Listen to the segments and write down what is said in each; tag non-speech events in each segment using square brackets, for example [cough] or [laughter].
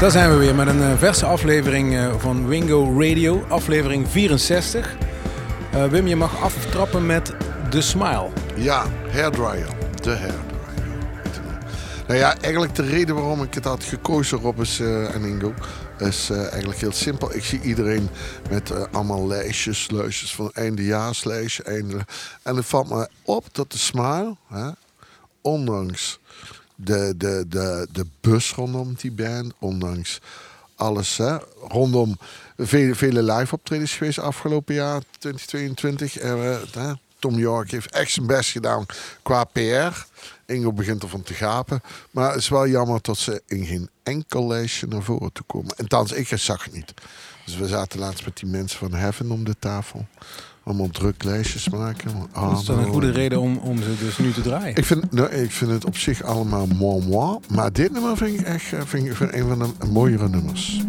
Daar zijn we weer met een uh, verse aflevering uh, van Wingo Radio, aflevering 64. Uh, Wim, je mag aftrappen met The Smile. Ja, hairdryer. De hairdryer. Nou ja, eigenlijk de reden waarom ik het had gekozen, Rob is, en Ingo, is eigenlijk heel simpel. Ik zie iedereen met allemaal lijstjes, lijstjes van eindejaarslijstje. Einde, en het valt me op dat de Smile, hè, ondanks de, de, de, de bus rondom die band, ondanks alles hè, rondom vele, vele live optredens geweest afgelopen jaar 2022. En, Tom York heeft echt zijn best gedaan qua PR. Ingo begint ervan te gapen. Maar het is wel jammer dat ze in geen enkel lijstje naar voren toe komen. En thans, ik zag het niet. Dus we zaten laatst met die mensen van Heaven om de tafel allemaal druklijstjes maken. dat is dan een goede reden om, om ze dus nu te draaien. Ik vind, nou, ik vind het op zich allemaal moi moi. Maar dit nummer vind ik echt eh, vind ik, vind een van de mooiere nummers.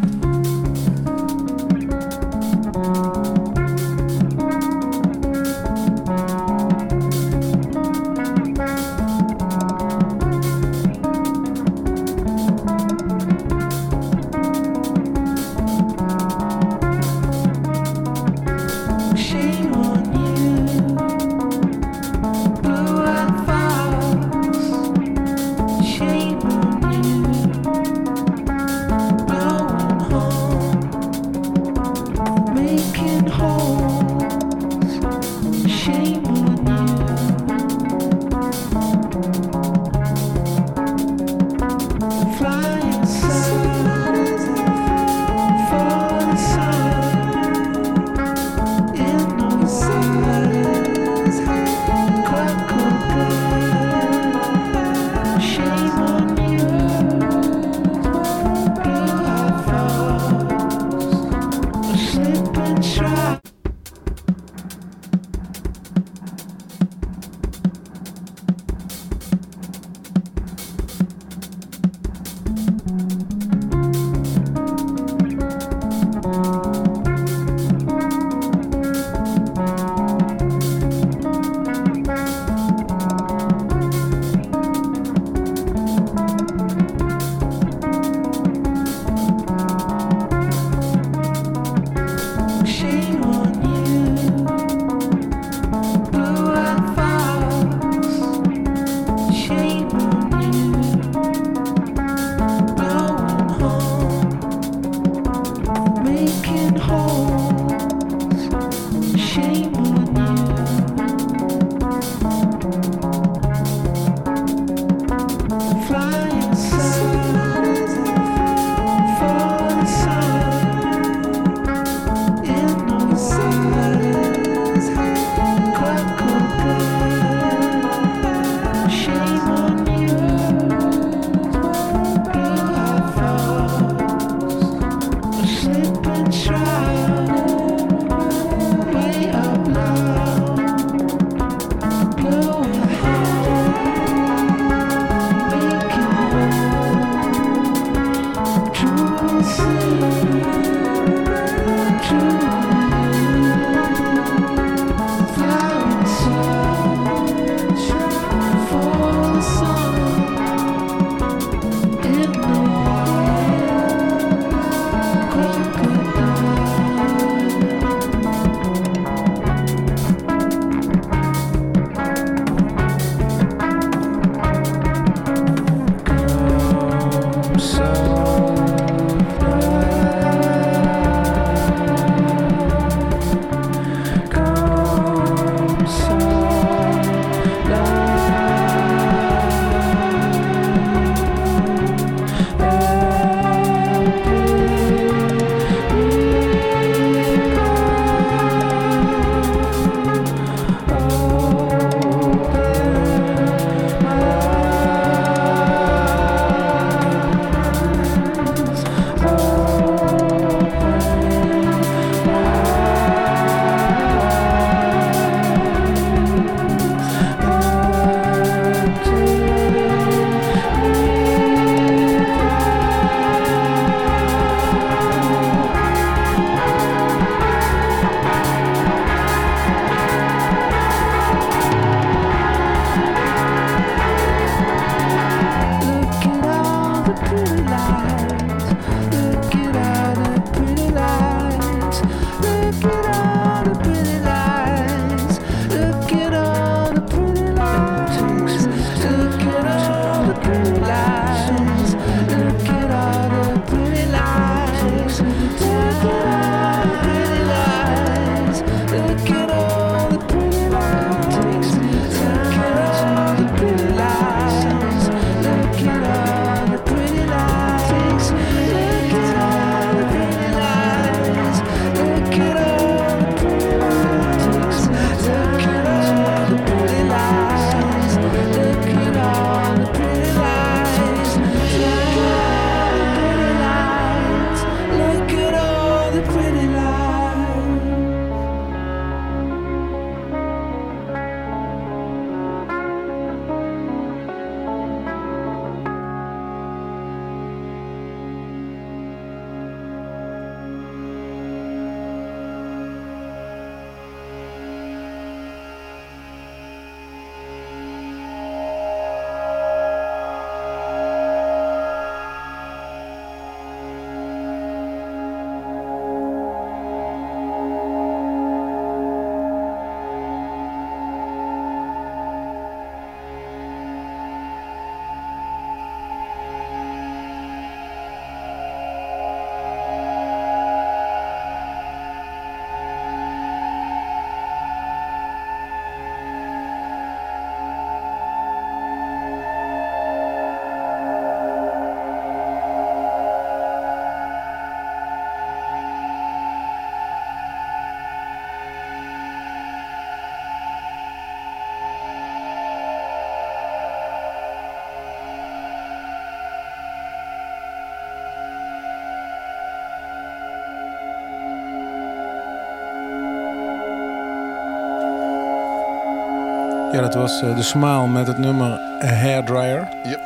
Ja, dat was eh, de Smile met het nummer A Hairdryer. Yep,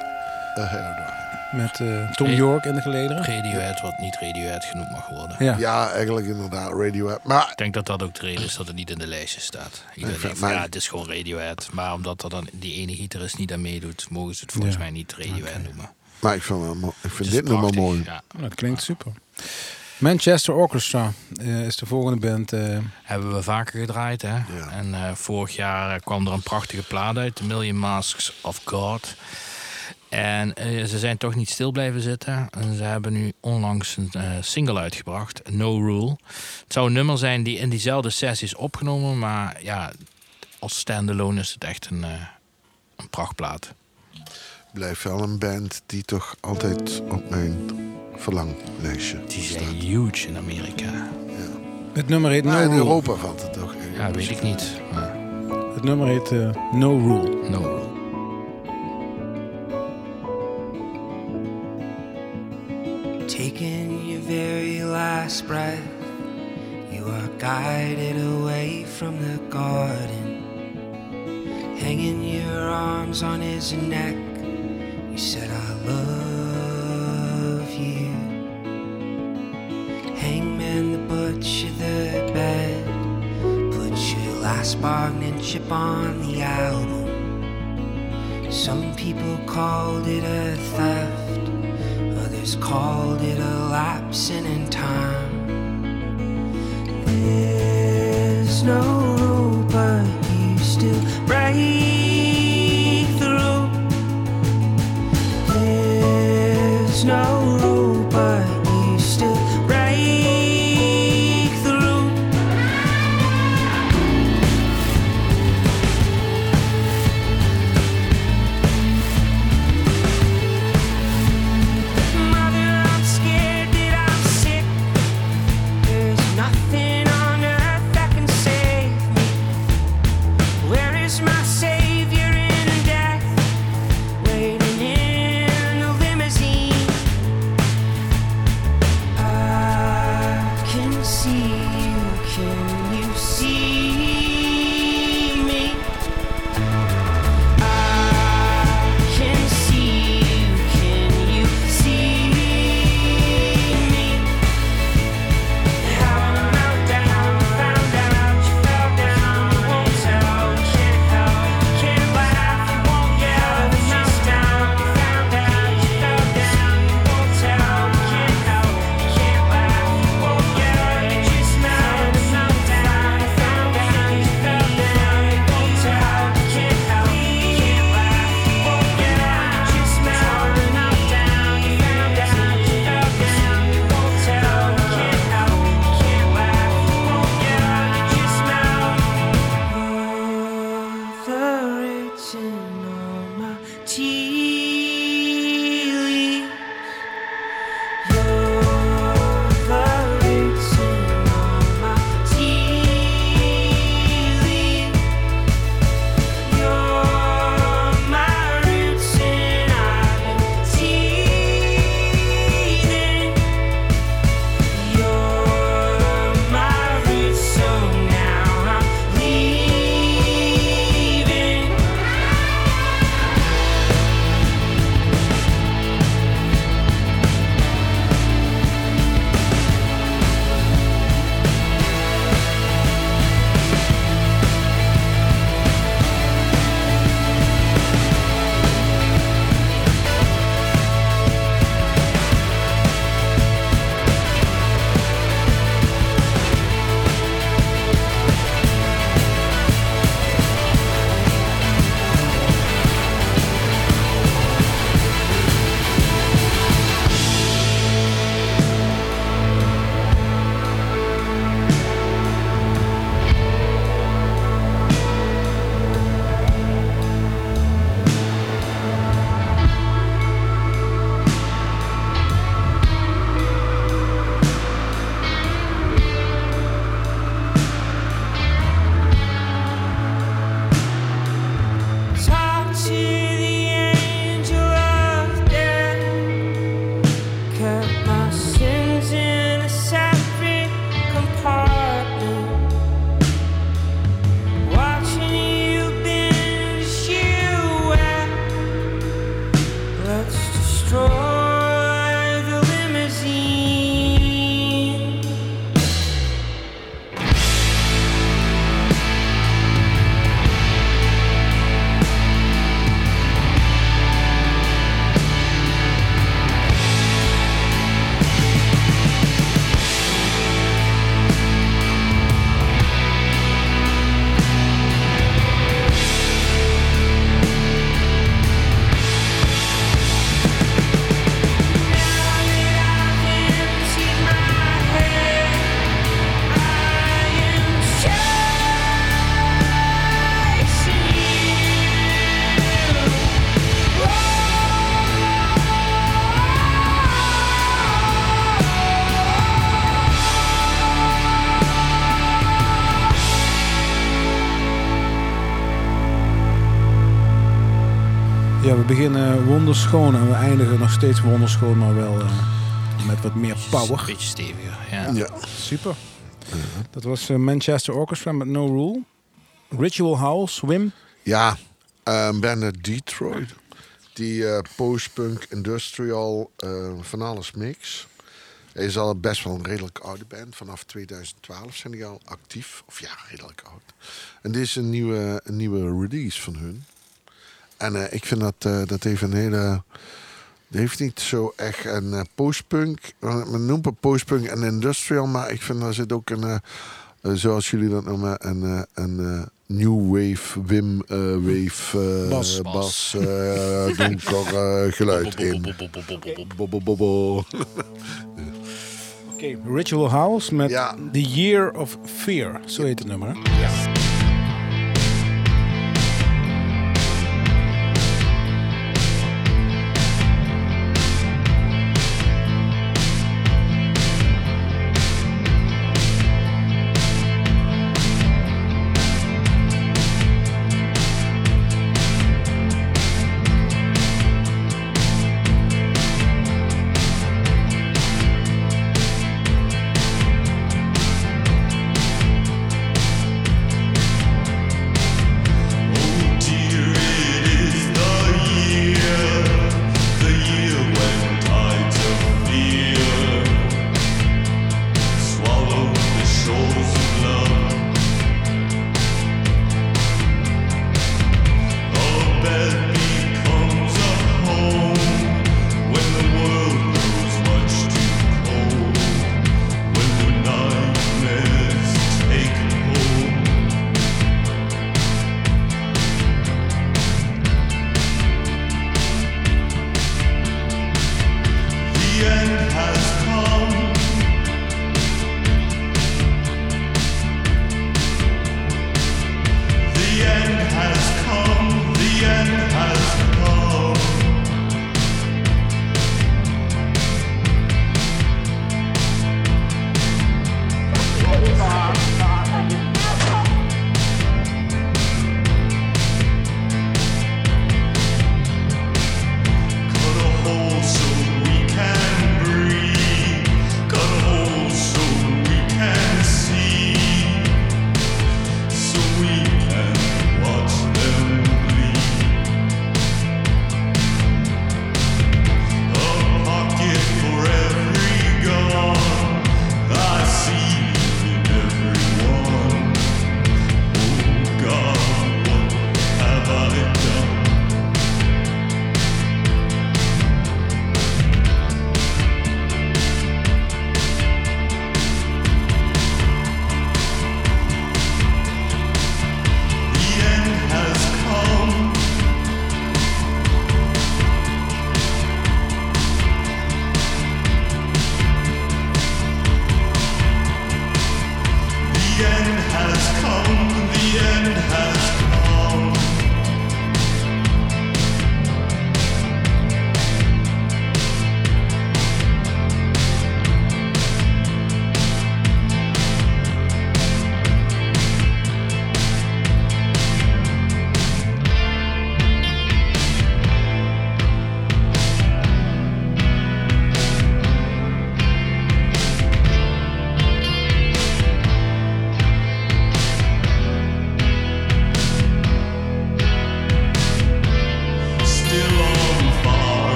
a hairdryer. Met eh, Tom Hey. York in de gelederen. Radiohead, wat niet Radiohead genoemd mag worden. Ja. Ja, eigenlijk inderdaad, Radiohead. Maar Ik denk dat dat ook de reden is dat het niet in de lijstje staat. Iedereen Nee, denkt maar- ja, het is gewoon Radiohead. Maar omdat er dan die ene gitarist niet aan meedoet, mogen ze het volgens Ja. mij niet Radiohead noemen. Maar ik vind, ik vind dit nummer mooi. Ja. Nou, dat klinkt super. Manchester Orchestra eh, is de volgende band. eh, Hebben we vaker gedraaid, hè? Ja. En eh, vorig jaar kwam er een prachtige plaat uit, The Million Masks of God. En ze zijn toch niet stil blijven zitten. En ze hebben nu onlangs een single uitgebracht, No Rule. Het zou een nummer zijn die in diezelfde sessie is opgenomen, maar ja, als standalone is het echt een, eh, een prachtplaat. Blijft wel een band die toch altijd op mijn verlanglijstje Die staat. zijn huge in Amerika. het nummer heet No Maar in Rule. Europa valt het toch. Ja, weet ik niet. maar Het nummer heet eh, No Rule. no Rule. Taking your very last breath, you are guided away from the garden. Hanging your arms on his neck, you said, I love you. Hangman, the butcher, the bed, put your last bargaining chip on the album. Some people called it a theft. Others called it a lapsing in time. There's no rule, but you still break Ja, we beginnen wonderschoon en we eindigen nog steeds wonderschoon, maar wel eh, met wat meer Een power. beetje steviger. Ja. Ja. Super. Dat was eh, Manchester Orchestra met No Rule. Ritual House, Wim. Ja, een band uit Detroit. Die eh, post-punk industrial van alles mix. Hij is al best wel een redelijk oude band. Vanaf 2012 zijn die al actief. Of ja, redelijk oud. En dit is een nieuwe, een nieuwe release van hun. En eh, ik vind dat, eh, dat heeft een hele... Het heeft niet zo echt een eh, postpunk. Men noemt het postpunk en industrial. Maar ik vind daar zit ook een... zoals jullie dat noemen, een, eh, een eh, new wave, Wim wave, Bas. bas, [laughs] donker eh, geluid in. Oké, Ritual House met Ja. The Year of Fear. Zo heet het nummer. hè?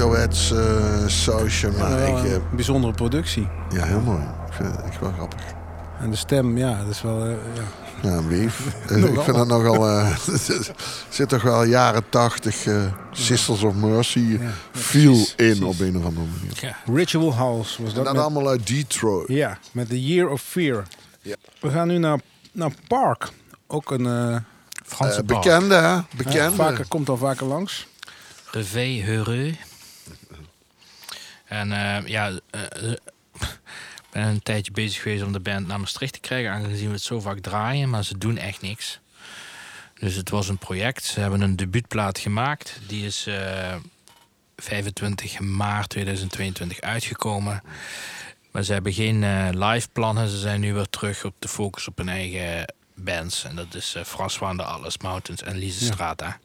Ouderwets eh sausje, maar ik, eh, een bijzondere productie. ja, heel mooi. Ik vind het echt wel grappig. En de stem, ja, dat is wel... eh, ja. Ja, lief. [laughs] Ik vind dat nogal... eh [laughs] er zit toch wel jaren tachtig eh, Sisters of Mercy Ja, precies, in precies. op een of andere manier. Ja. Ritual House was En dat dat met, allemaal uit Detroit. Ja, met The Year of Fear. Ja. We gaan nu naar, naar Park. Ook een... eh, Franse bekende, hè? ja, Bekende. vaker, komt al vaker langs. Reveil Heureux. En eh, ja, eh, eh, [laughs] ik ben een tijdje bezig geweest om de band naar Maastricht te krijgen, aangezien we het zo vaak draaien, maar ze doen echt niks. Dus het was een project. Ze hebben een debuutplaat gemaakt. Die is eh, 25 maart 2022 uitgekomen. Maar ze hebben geen eh, live plannen. Ze zijn nu weer terug op de focus op hun eigen bands. En dat is eh François de Alles Mountains en Lise Ja.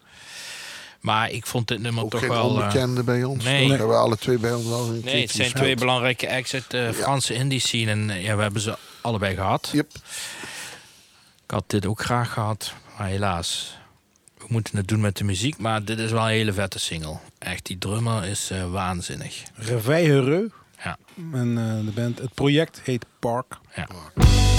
Maar ik vond dit nummer Ook toch geen wel... eh, onbekende bij ons. nee. Dat hebben we alle twee bij ons wel een Nee, het zijn twee belangrijke acts uit de Franse indie scene. En eh, ja, we hebben ze allebei gehad. Yep. Ik had dit ook graag gehad, maar helaas. We moeten het doen met de muziek, maar dit is wel een hele vette single. Echt, die drummer is eh, waanzinnig. Reveil Heureux. Ja. En eh, de band, het project heet Park. Ja. C'est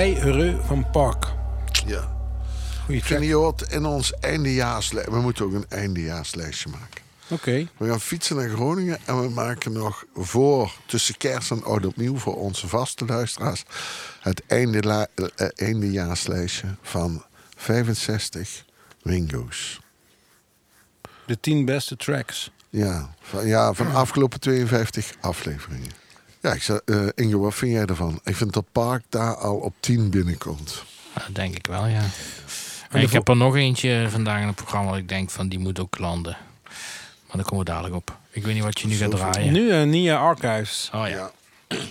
2 van Park. Ja. Goeie track. Geniot in ons eindejaarslijstje. We moeten ook een eindejaarslijstje maken. Oké. We gaan fietsen naar Groningen en we maken nog voor tussen kerst en oud opnieuw voor onze vaste luisteraars het einde eh, eh, eindejaarslijstje van 65 Wingo's. De 10 beste tracks. Ja, van, ja, van afgelopen 52 afleveringen. Ja, ik zei, eh, Inge, wat vind jij ervan? Ik vind dat Park daar al op 10 binnenkomt. Dat denk ik wel, ja. de ik heb er nog eentje vandaag in het programma dat ik denk van die moet ook landen. Maar daar komen we dadelijk op. Ik weet niet wat je nu gaat draaien. Nu eh, Nia Archives. Oh ja.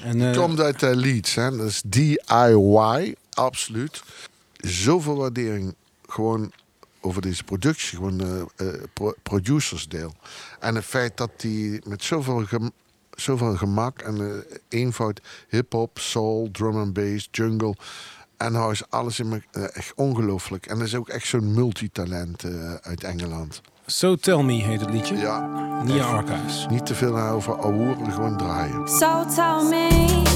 En, eh, Komt uit uh, Leeds, hè? Dat is DIY, absoluut. Zoveel waardering gewoon over deze productie, gewoon eh eh, pro- producersdeel. En het feit dat die met zoveel, zoveel gemak en eh, eenvoud hip-hop, soul, drum and bass, jungle en house, alles in me, eh, echt ongelooflijk. En dat is ook echt zo'n multitalent eh, uit Engeland. So Tell Me heet het liedje. Ja, Nia Archives. niet te veel over ouwe, gewoon draaien. So tell me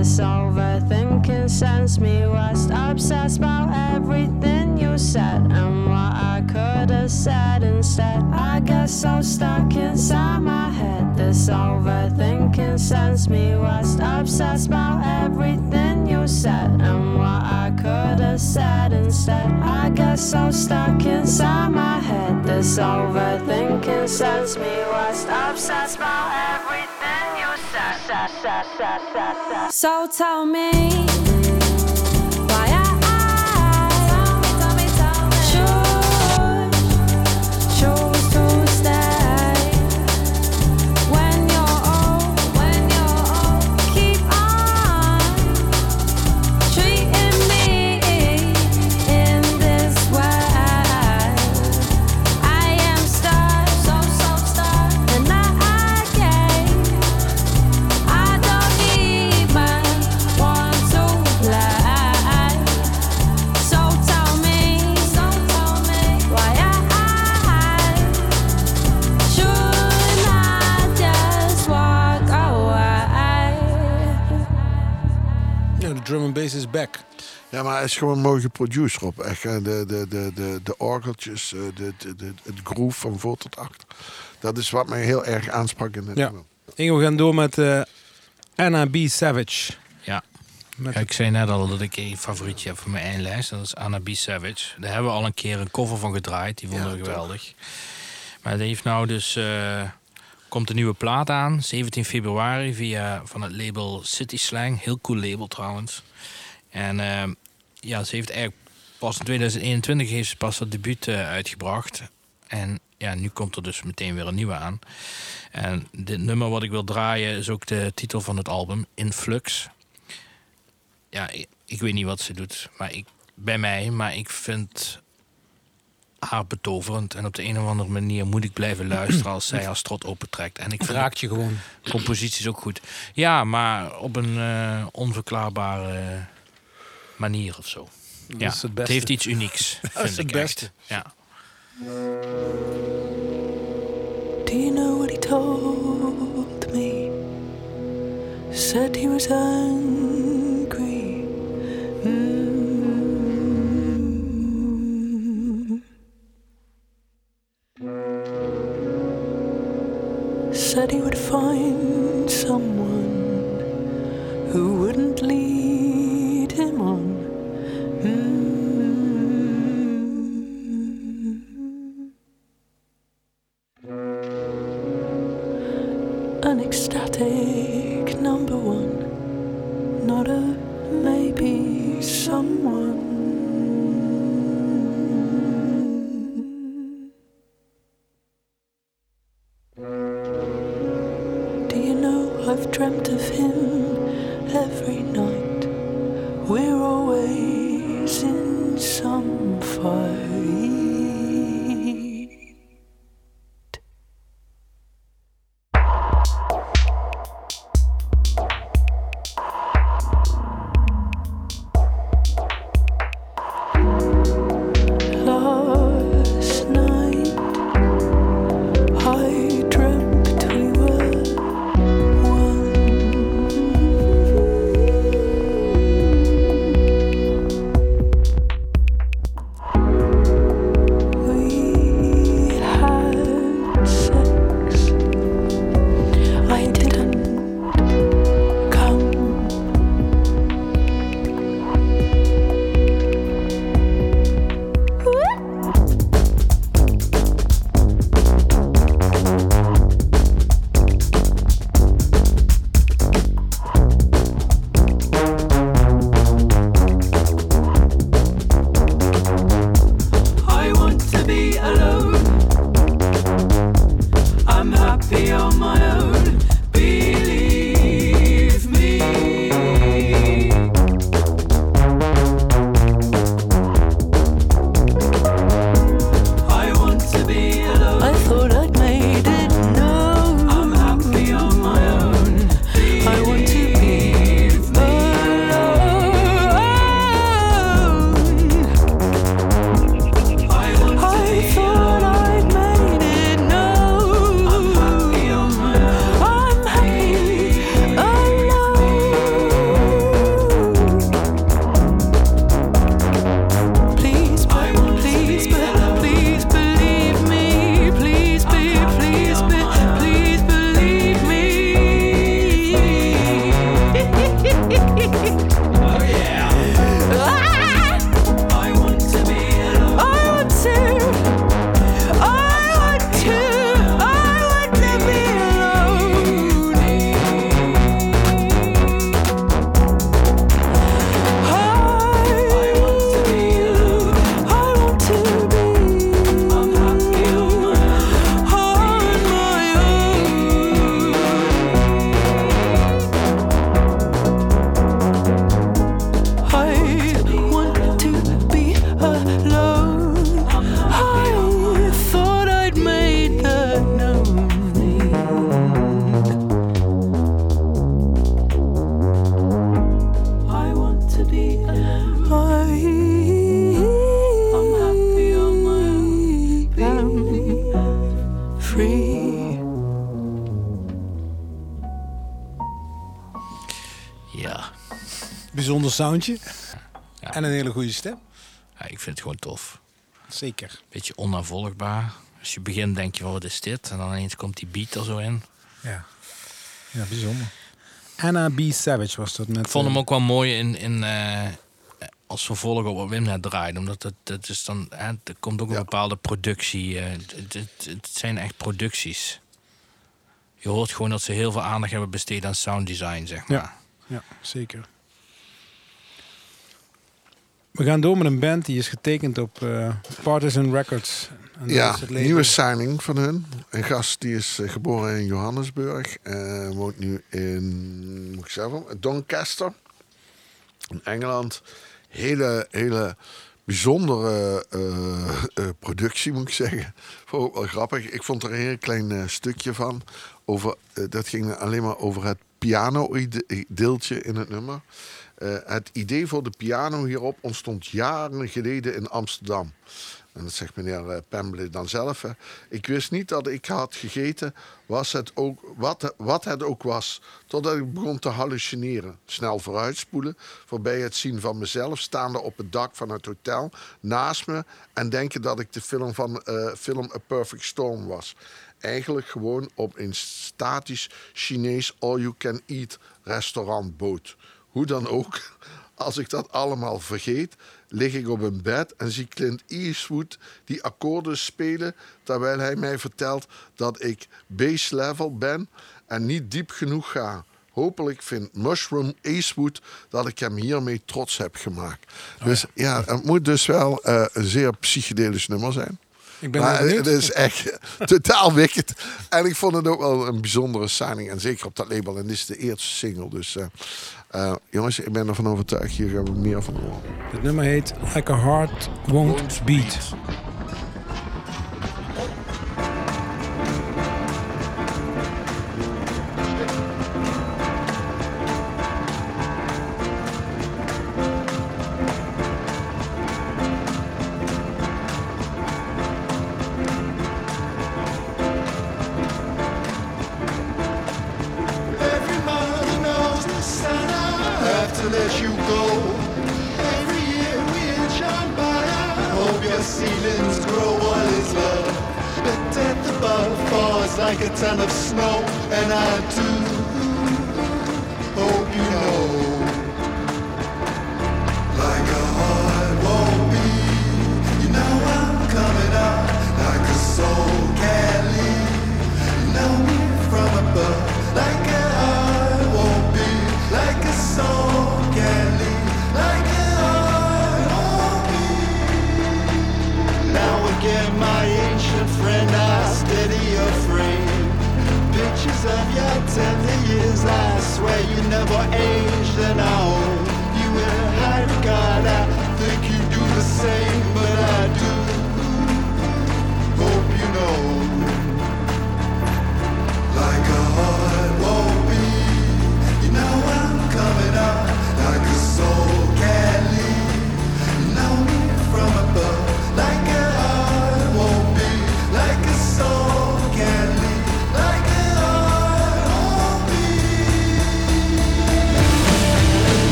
This overthinking sends me west. Obsessed about everything you said and what I could have said instead. I get so stuck inside my head. This overthinking sends me west. Obsessed about everything you said and what I could have said instead. I get so stuck inside my head. This overthinking sends me west. Obsessed about everything. So tell me. Drum and bass is back. Ja, maar hij is gewoon mooi geproduceerd op. Echt, de, de, de, de, de orgeltjes, eh, de, de, de, het groove van voor tot achter. Dat is wat mij heel erg aansprak in het Ja. nummer. Ingo, we gaan door met eh, Anna B. Savage. Ja. Met Ja, ik zei net al dat ik een favorietje heb voor mijn eindlijst. Dat is Anna B. Savage. Daar hebben we al een keer een cover van gedraaid. Die vonden Ja, we toch. geweldig. Maar die heeft nou dus... eh, komt een nieuwe plaat aan. 17 februari via van het label City Slang. Heel cool label trouwens. En eh, ja, ze heeft eigenlijk pas in 2021 heeft ze pas dat debuut eh, uitgebracht. En ja, nu komt er dus meteen weer een nieuwe aan. En dit nummer wat ik wil draaien is ook de titel van het album, Influx ja, ik, ik weet niet wat ze doet maar ik, bij mij, maar ik vind haar betoverend. En op de een of andere manier moet ik blijven luisteren als [clears throat] zij haar strot opentrekt. En ik raakt je gewoon. composities ook goed. Ja, maar op een eh, onverklaarbare manier of zo. Ja, is het het, heeft iets unieks. [laughs] is vind het ik beste. Ja. Do you know what he told me? Said he was angry. Said he would find someone soundje. Ja. En een hele goede stem. Ja, ik vind het gewoon tof. Zeker. Beetje onnavolgbaar. Als je begint denk je wat is dit? En dan ineens komt die beat er zo in. Ja. Ja, bijzonder. Anna B. Savage was dat met... Ik vond eh, hem ook wel mooi in, in, eh, als vervolg op wat Wim net draaide. Omdat het, het is dan, hè, er komt ook een Ja. bepaalde productie. eh, het, het, het zijn echt producties. Je hoort gewoon dat ze heel veel aandacht hebben besteed aan sound design, zeg maar. Ja. Ja, zeker. We gaan door met een band die is getekend op eh, Partisan Records. En Ja, nieuwe signing van hun. Een gast die is eh, geboren in Johannesburg. en woont nu in, moet ik zeggen, Doncaster. In Engeland. Hele, hele bijzondere eh, eh, productie, moet ik zeggen. Vond ik ook wel grappig. Ik vond er een heel klein eh, stukje van. Over, eh, dat ging alleen maar over het piano-deeltje in het nummer. Eh, het idee voor de piano hierop ontstond jaren geleden in Amsterdam. En dat zegt meneer eh, Pemble dan zelf. Hè. Ik wist niet dat ik had gegeten was het ook, wat, wat het ook was. Totdat ik begon te hallucineren. Snel vooruitspoelen. Voorbij het zien van mezelf staande op het dak van het hotel. Naast me. En denken dat ik de film van eh, film A Perfect Storm was. Eigenlijk gewoon op een statisch Chinees all-you-can-eat restaurantboot. Hoe dan ook, als ik dat allemaal vergeet, lig ik op een bed en zie Clint Eastwood die akkoorden spelen, terwijl hij mij vertelt dat ik base level ben en niet diep genoeg ga. Hopelijk vindt Mushroom Eastwood dat ik hem hiermee trots heb gemaakt. Dus ja, het moet dus wel eh, een zeer psychedelisch nummer zijn. Ik ben Maar het is echt [laughs] totaal wicked. En ik vond het ook wel een bijzondere signing. En zeker op dat label. En dit is de eerste single. Dus eh, eh, jongens, ik ben ervan overtuigd. Hier gaan we meer van horen. Het nummer heet Like a Heart Won't Beat.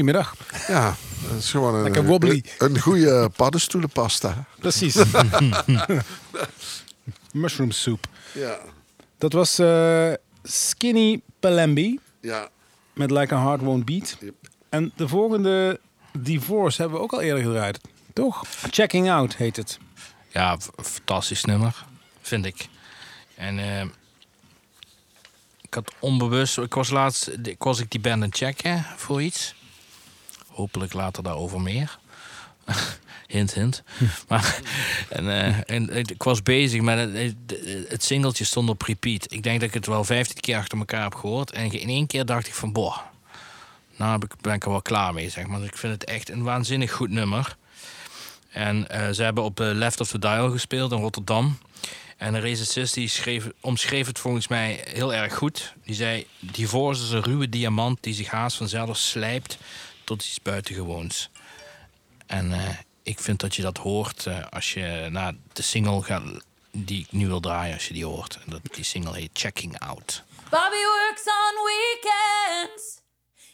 Goedemiddag. ja. Dat is gewoon een, Lekker wobbly. een, een goede paddenstoelenpasta. [laughs] Precies. [laughs] Mushroom soup. Ja. Dat was eh, Skinny Palembi Ja. met Like a Heart Won't Beat. Yep. En de volgende Divorce hebben we ook al eerder gedraaid. Toch? Checking Out heet het. Ja, fantastisch nummer, vind ik. En eh, ik had onbewust, ik was laatst, ik was ik die band aan het checken voor iets. Hopelijk later daarover meer. [laughs] hint, hint. [laughs] Maar, en, eh, en ik was bezig met het, het, singeltje stond op repeat. Ik denk dat ik het wel 15 keer achter elkaar heb gehoord. En in één keer dacht ik van, boah, nou heb ik- ben ik er wel klaar mee, zeg maar. Dus ik vind het echt een waanzinnig goed nummer. En eh, ze hebben op eh, Left of the Dial gespeeld in Rotterdam. En een recensist die schreef, omschreef het volgens mij heel erg goed. Die zei, Divorce is een ruwe diamant die zich haast vanzelf slijpt tot iets buitengewoons. En eh, ik vind dat je dat hoort eh, als je naar de single gaat die ik nu wil draaien, als je die hoort. En dat, die single heet Checking Out. Bobby works on weekends.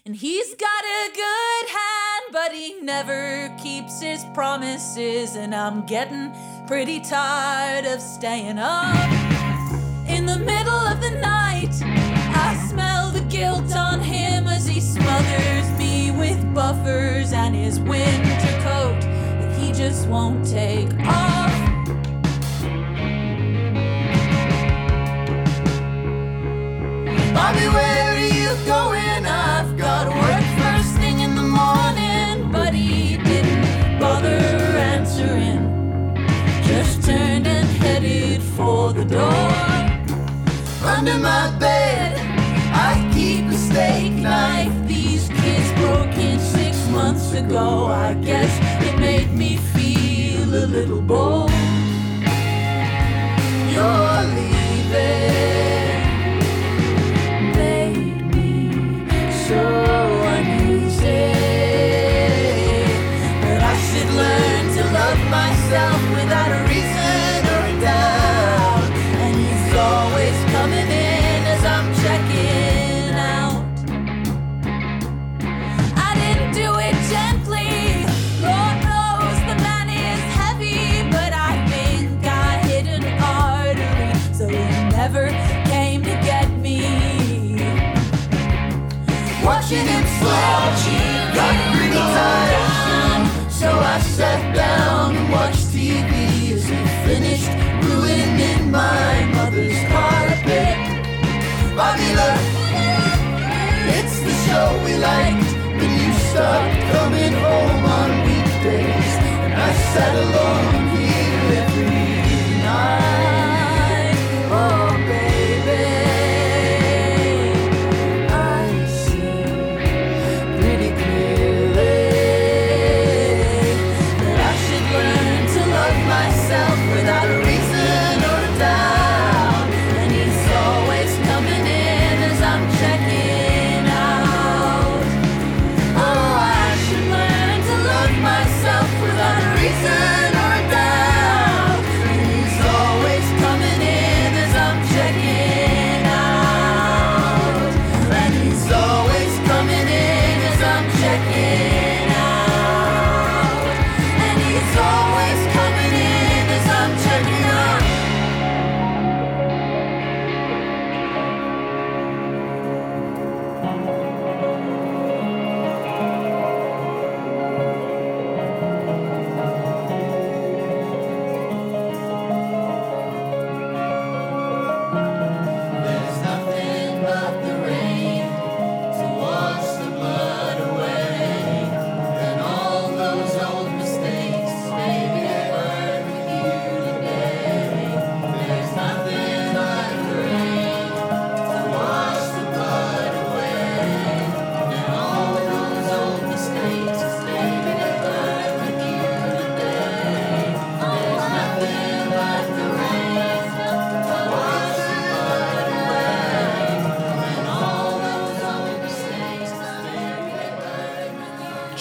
And he's got a good hand, but he never keeps his promises. And I'm getting pretty tired of staying up. Buffers and his winter coat that he just won't take off. Bobby, where are you going? I've got work first thing in the morning, but he didn't bother answering. Just turned and headed for the door. Under my bed, I keep a steak knife. Ago. I guess it made me feel a little bold. You're leaving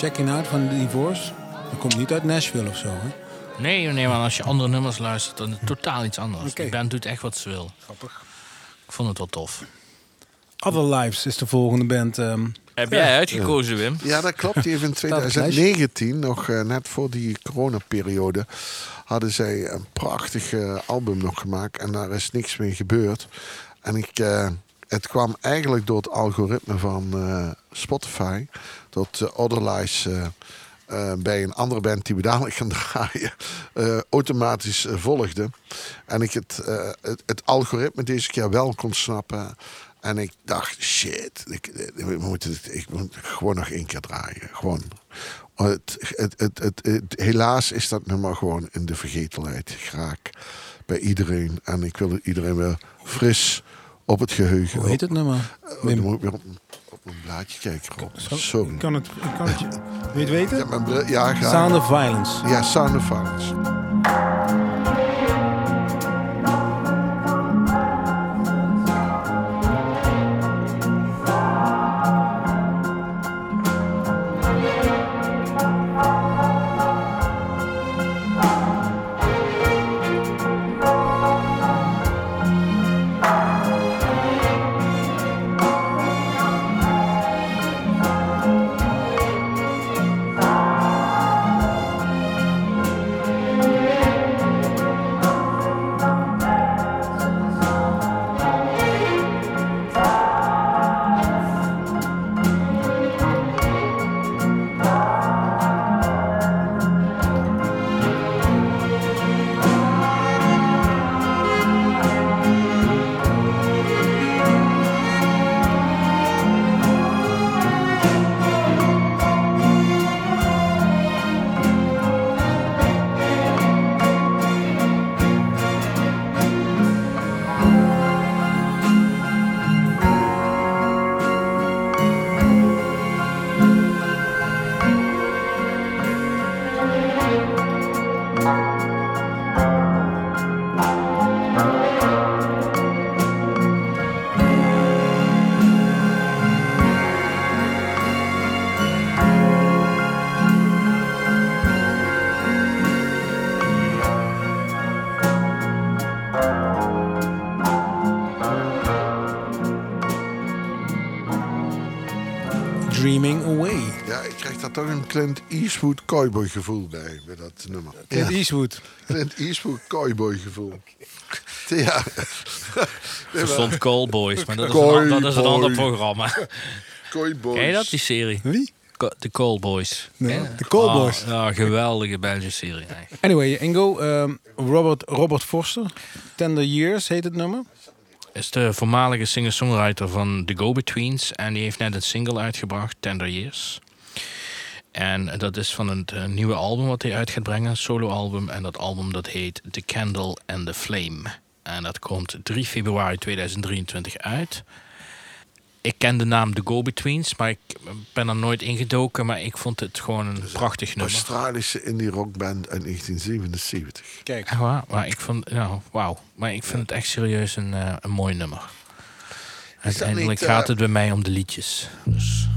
Checking Out van Divorce. Dat komt niet uit Nashville of zo, hè? Nee, nee, maar als je andere nummers luistert, dan is het totaal iets anders. Oké. De band doet echt wat ze wil. Grappig. Ik vond het wel tof. Other Lives is de volgende band. ehm, Heb Ja. jij uitgekozen, Wim? Ja, dat klopt. Die heeft in op het lijstje. 2019, nog eh, net voor die coronaperiode, hadden zij een prachtig album nog gemaakt. En daar is niks mee gebeurd. En ik, eh, het kwam eigenlijk door het algoritme van eh, Spotify. Dat uh, Other Lies eh, eh, bij een andere band die we dadelijk gaan [laughs] draaien, automatisch volgde. En ik het, het, het algoritme deze keer wel kon snappen. En ik dacht, shit, ik, ik, moet het, ik moet gewoon nog één keer draaien. Gewoon. Het, het, helaas is dat nummer gewoon in de vergetelheid geraakt bij iedereen. En ik wil iedereen weer fris op het geheugen. hoe heet het nummer? Eh, Wim? dan moet ik weer op- op- Een blaadje kijken, Rob. Sorry. Ik kan het, ik kan het je... Wil je het weten? Ja, mijn ja, graag. Sound of Violence. Ja, Sound of Violence. Clint Eastwood cowboy gevoel bij, bij dat nummer. Clint ja, Eastwood. Clint Eastwood cowboy gevoel. [laughs] Ja. [laughs] Er stond Callboys, maar dat is, een, dat is een ander programma. Cowboys. Ken je dat, die serie? Wie? De Callboys. Nee, de Callboys. Ah, ja, geweldige Belgische serie. eigenlijk. Anyway, Ingo, ehm, Robert, Robert Foster. Tender Years heet het nummer. Is de voormalige singer-songwriter van The Go-Betweens. En die heeft net een single uitgebracht, Tender Years. En dat is van het eh, nieuwe album wat hij uit gaat brengen, een solo-album. En dat album dat heet The Candle and the Flame. En dat komt 3 februari 2023 uit. Ik ken de naam The Go-Betweens, maar ik ben er nooit ingedoken. Maar ik vond het gewoon een prachtig nummer. Australische indie rockband uit 1977. Kijk. Waar? Maar ik vond, nou, wauw. Maar ik vind het echt serieus een, eh, een mooi nummer. Uiteindelijk niet, eh, gaat het bij mij om de liedjes. Dus.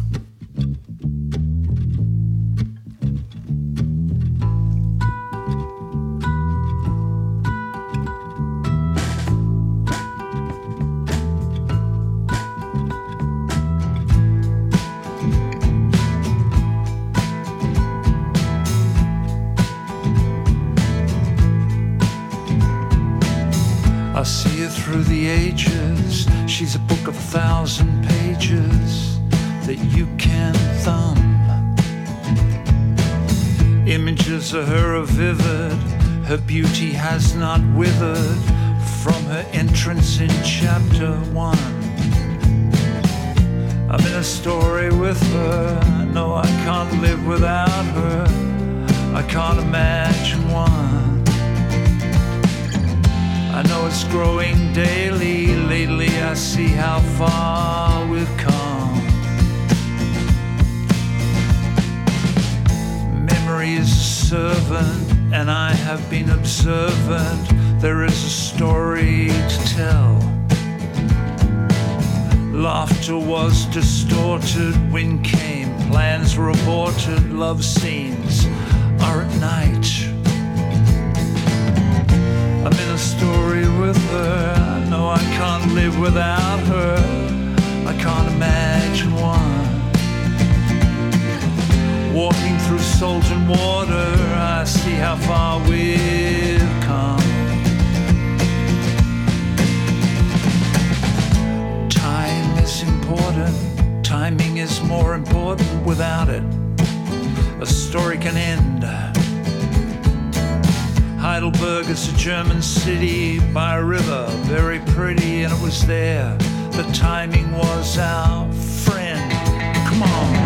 Book of a thousand pages that you can thumb. Images of her are vivid. Her beauty has not withered from her entrance in chapter one. I'm in a story with her. No, I can't live without her. I can't imagine one. I know it's growing daily. Lately, I see how far we've come. Memory is a servant, and I have been observant. There is a story to tell. Laughter was distorted, wind came, plans were aborted, love scenes are at night. I'm in a story with her. I know I can't live without her. I can't imagine one. Walking through salt and water, I see how far we've come. Time is important, timing is more important without it. A story can end. Heidelberg is a German city by a river, very pretty, and it was there. The timing was our friend. Come on,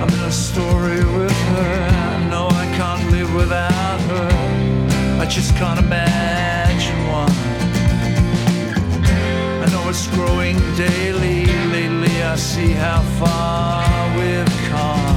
I'm in a story with her. I know I can't live without her. I just can't imagine one. I know it's growing daily. Lately, I see how far we've come.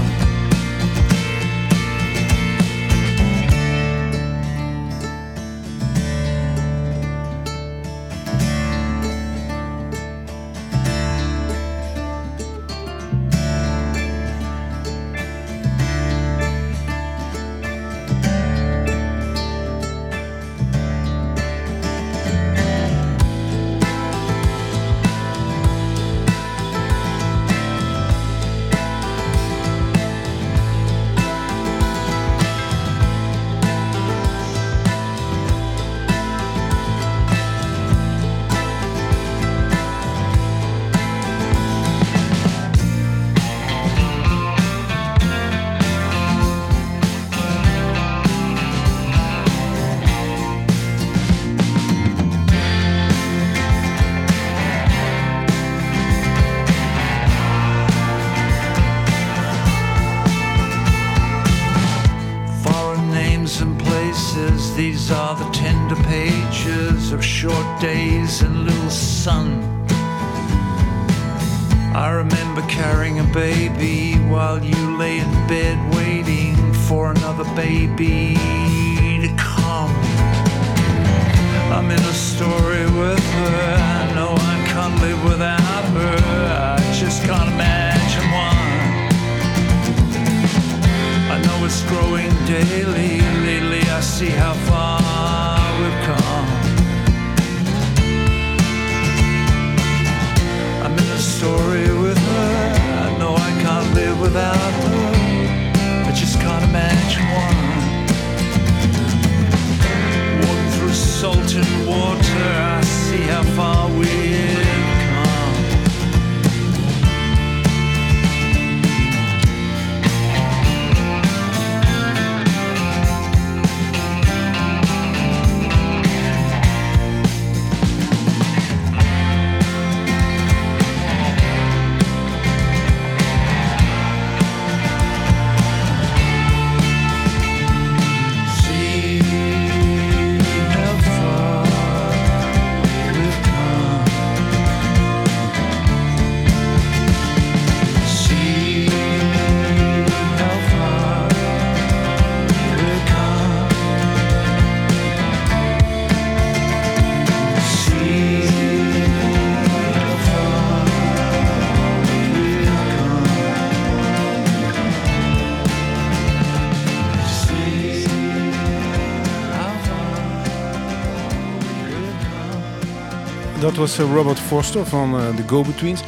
Was eh, Robert Foster van eh, de Go-Betweens.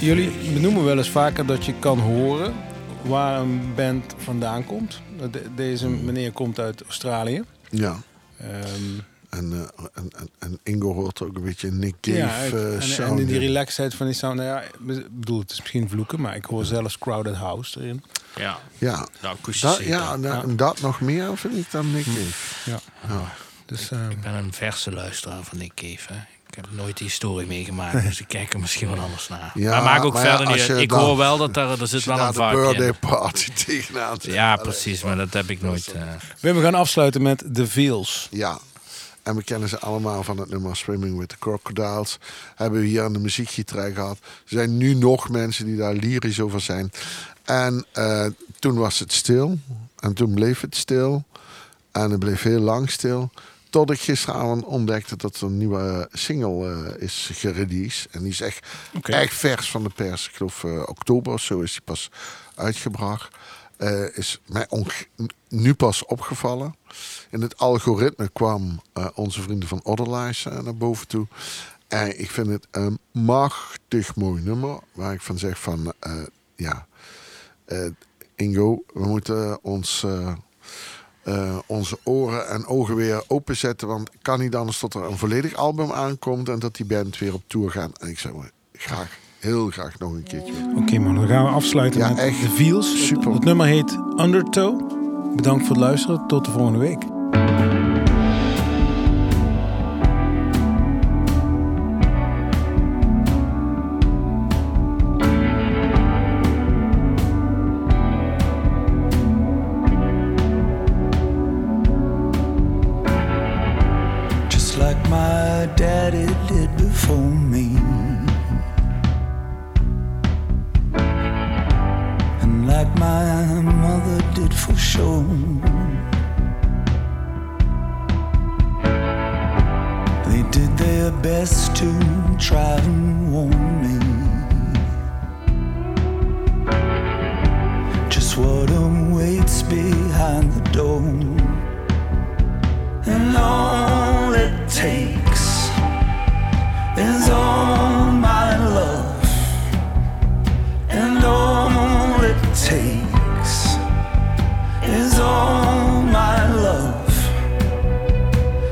Jullie benoemen wel eens vaker dat je kan horen waar een band vandaan komt. De- deze meneer komt uit Australië. Ja. Ehm, En, eh, en, en, en Ingo hoort ook een beetje Nick Cave ja, ik- en, sound en die in. relaxedheid van die sound. Nou ja, ik bedoel, het is misschien vloeken, maar ik hoor zelfs Crowded House erin. Ja, Ja, akoestische dat, ja, en, en dat nog meer vind ik dan Nick Cave. Ja. Ja. Dus, eh, Ik ben een verse luisteraar van Nick Cave. Hè. Ik heb nooit die historie meegemaakt, [laughs] dus ik kijk er misschien wel anders naar. Ja, maar maak ook maar verder niet. uit. Ik dan- hoor wel dat er, er zit wel een birthday in. party [laughs] tegenaan. Ja, Allee, precies, maar dat heb ik nooit. eh, Wim, we gaan afsluiten met The Veils. Ja. En we kennen ze allemaal van het nummer Swimming with the Crocodiles. Hebben we hier aan de muziekgieterij gehad. Er zijn nu nog mensen die daar lyrisch over zijn. En eh, toen was het stil. En toen bleef het stil. En het bleef heel lang stil. Tot ik gisteravond ontdekte dat er een nieuwe single eh, is gereleased. En die is echt, echt vers van de pers. Ik geloof eh, oktober of zo is die pas uitgebracht. Eh, is mij nu pas opgevallen. In het algoritme kwam eh, onze vrienden van Otherlies eh, naar boven toe. En ik vind het een machtig mooi nummer. Waar ik van zeg van, eh, ja, eh, Ingo, we moeten ons, eh, onze oren en ogen weer openzetten. Want kan niet anders tot er een volledig album aankomt en dat die band weer op tour gaan. En ik zou graag, heel graag nog een keertje. Oké man, dan gaan we afsluiten Ja, met echt. The Veils. Super. Het nummer heet Undertow. Bedankt voor het luisteren. Tot de volgende week. Before me. like my mother did for sure. They did their best to try and warn me. Just what awaits behind the door. And all it takes is all my love. And all it takes is all my love.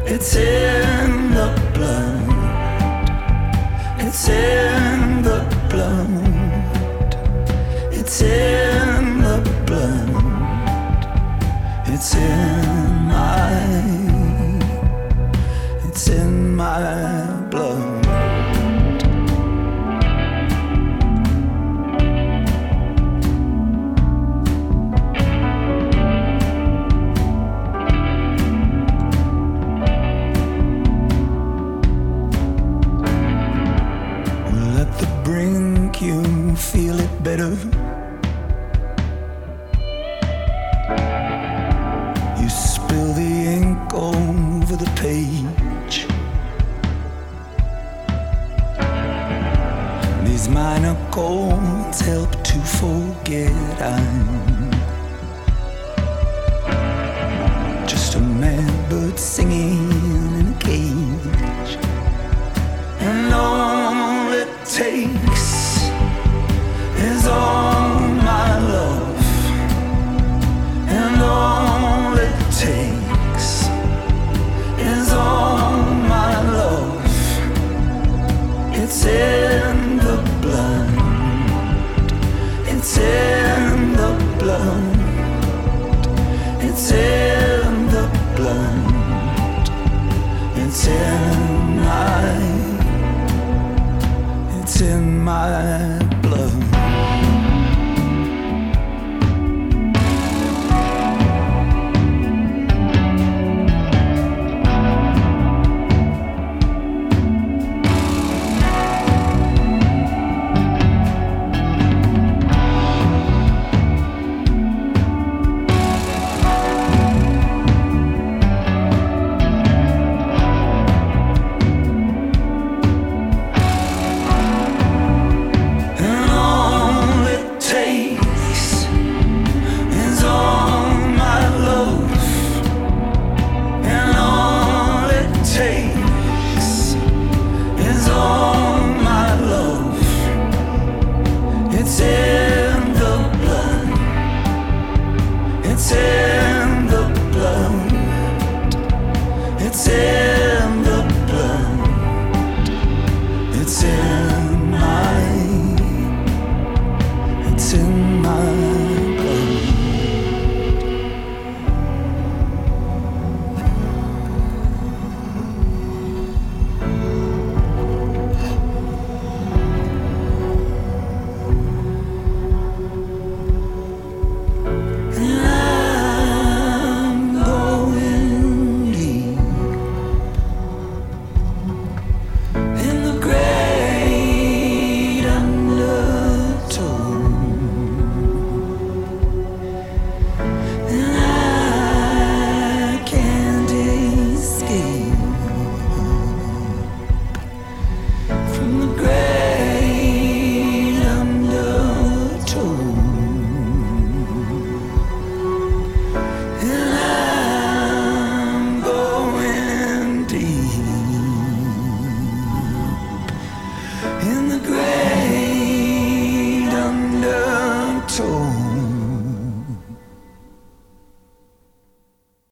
It's in the blood. It's in the blood. It's in the blood. It's in forget I'm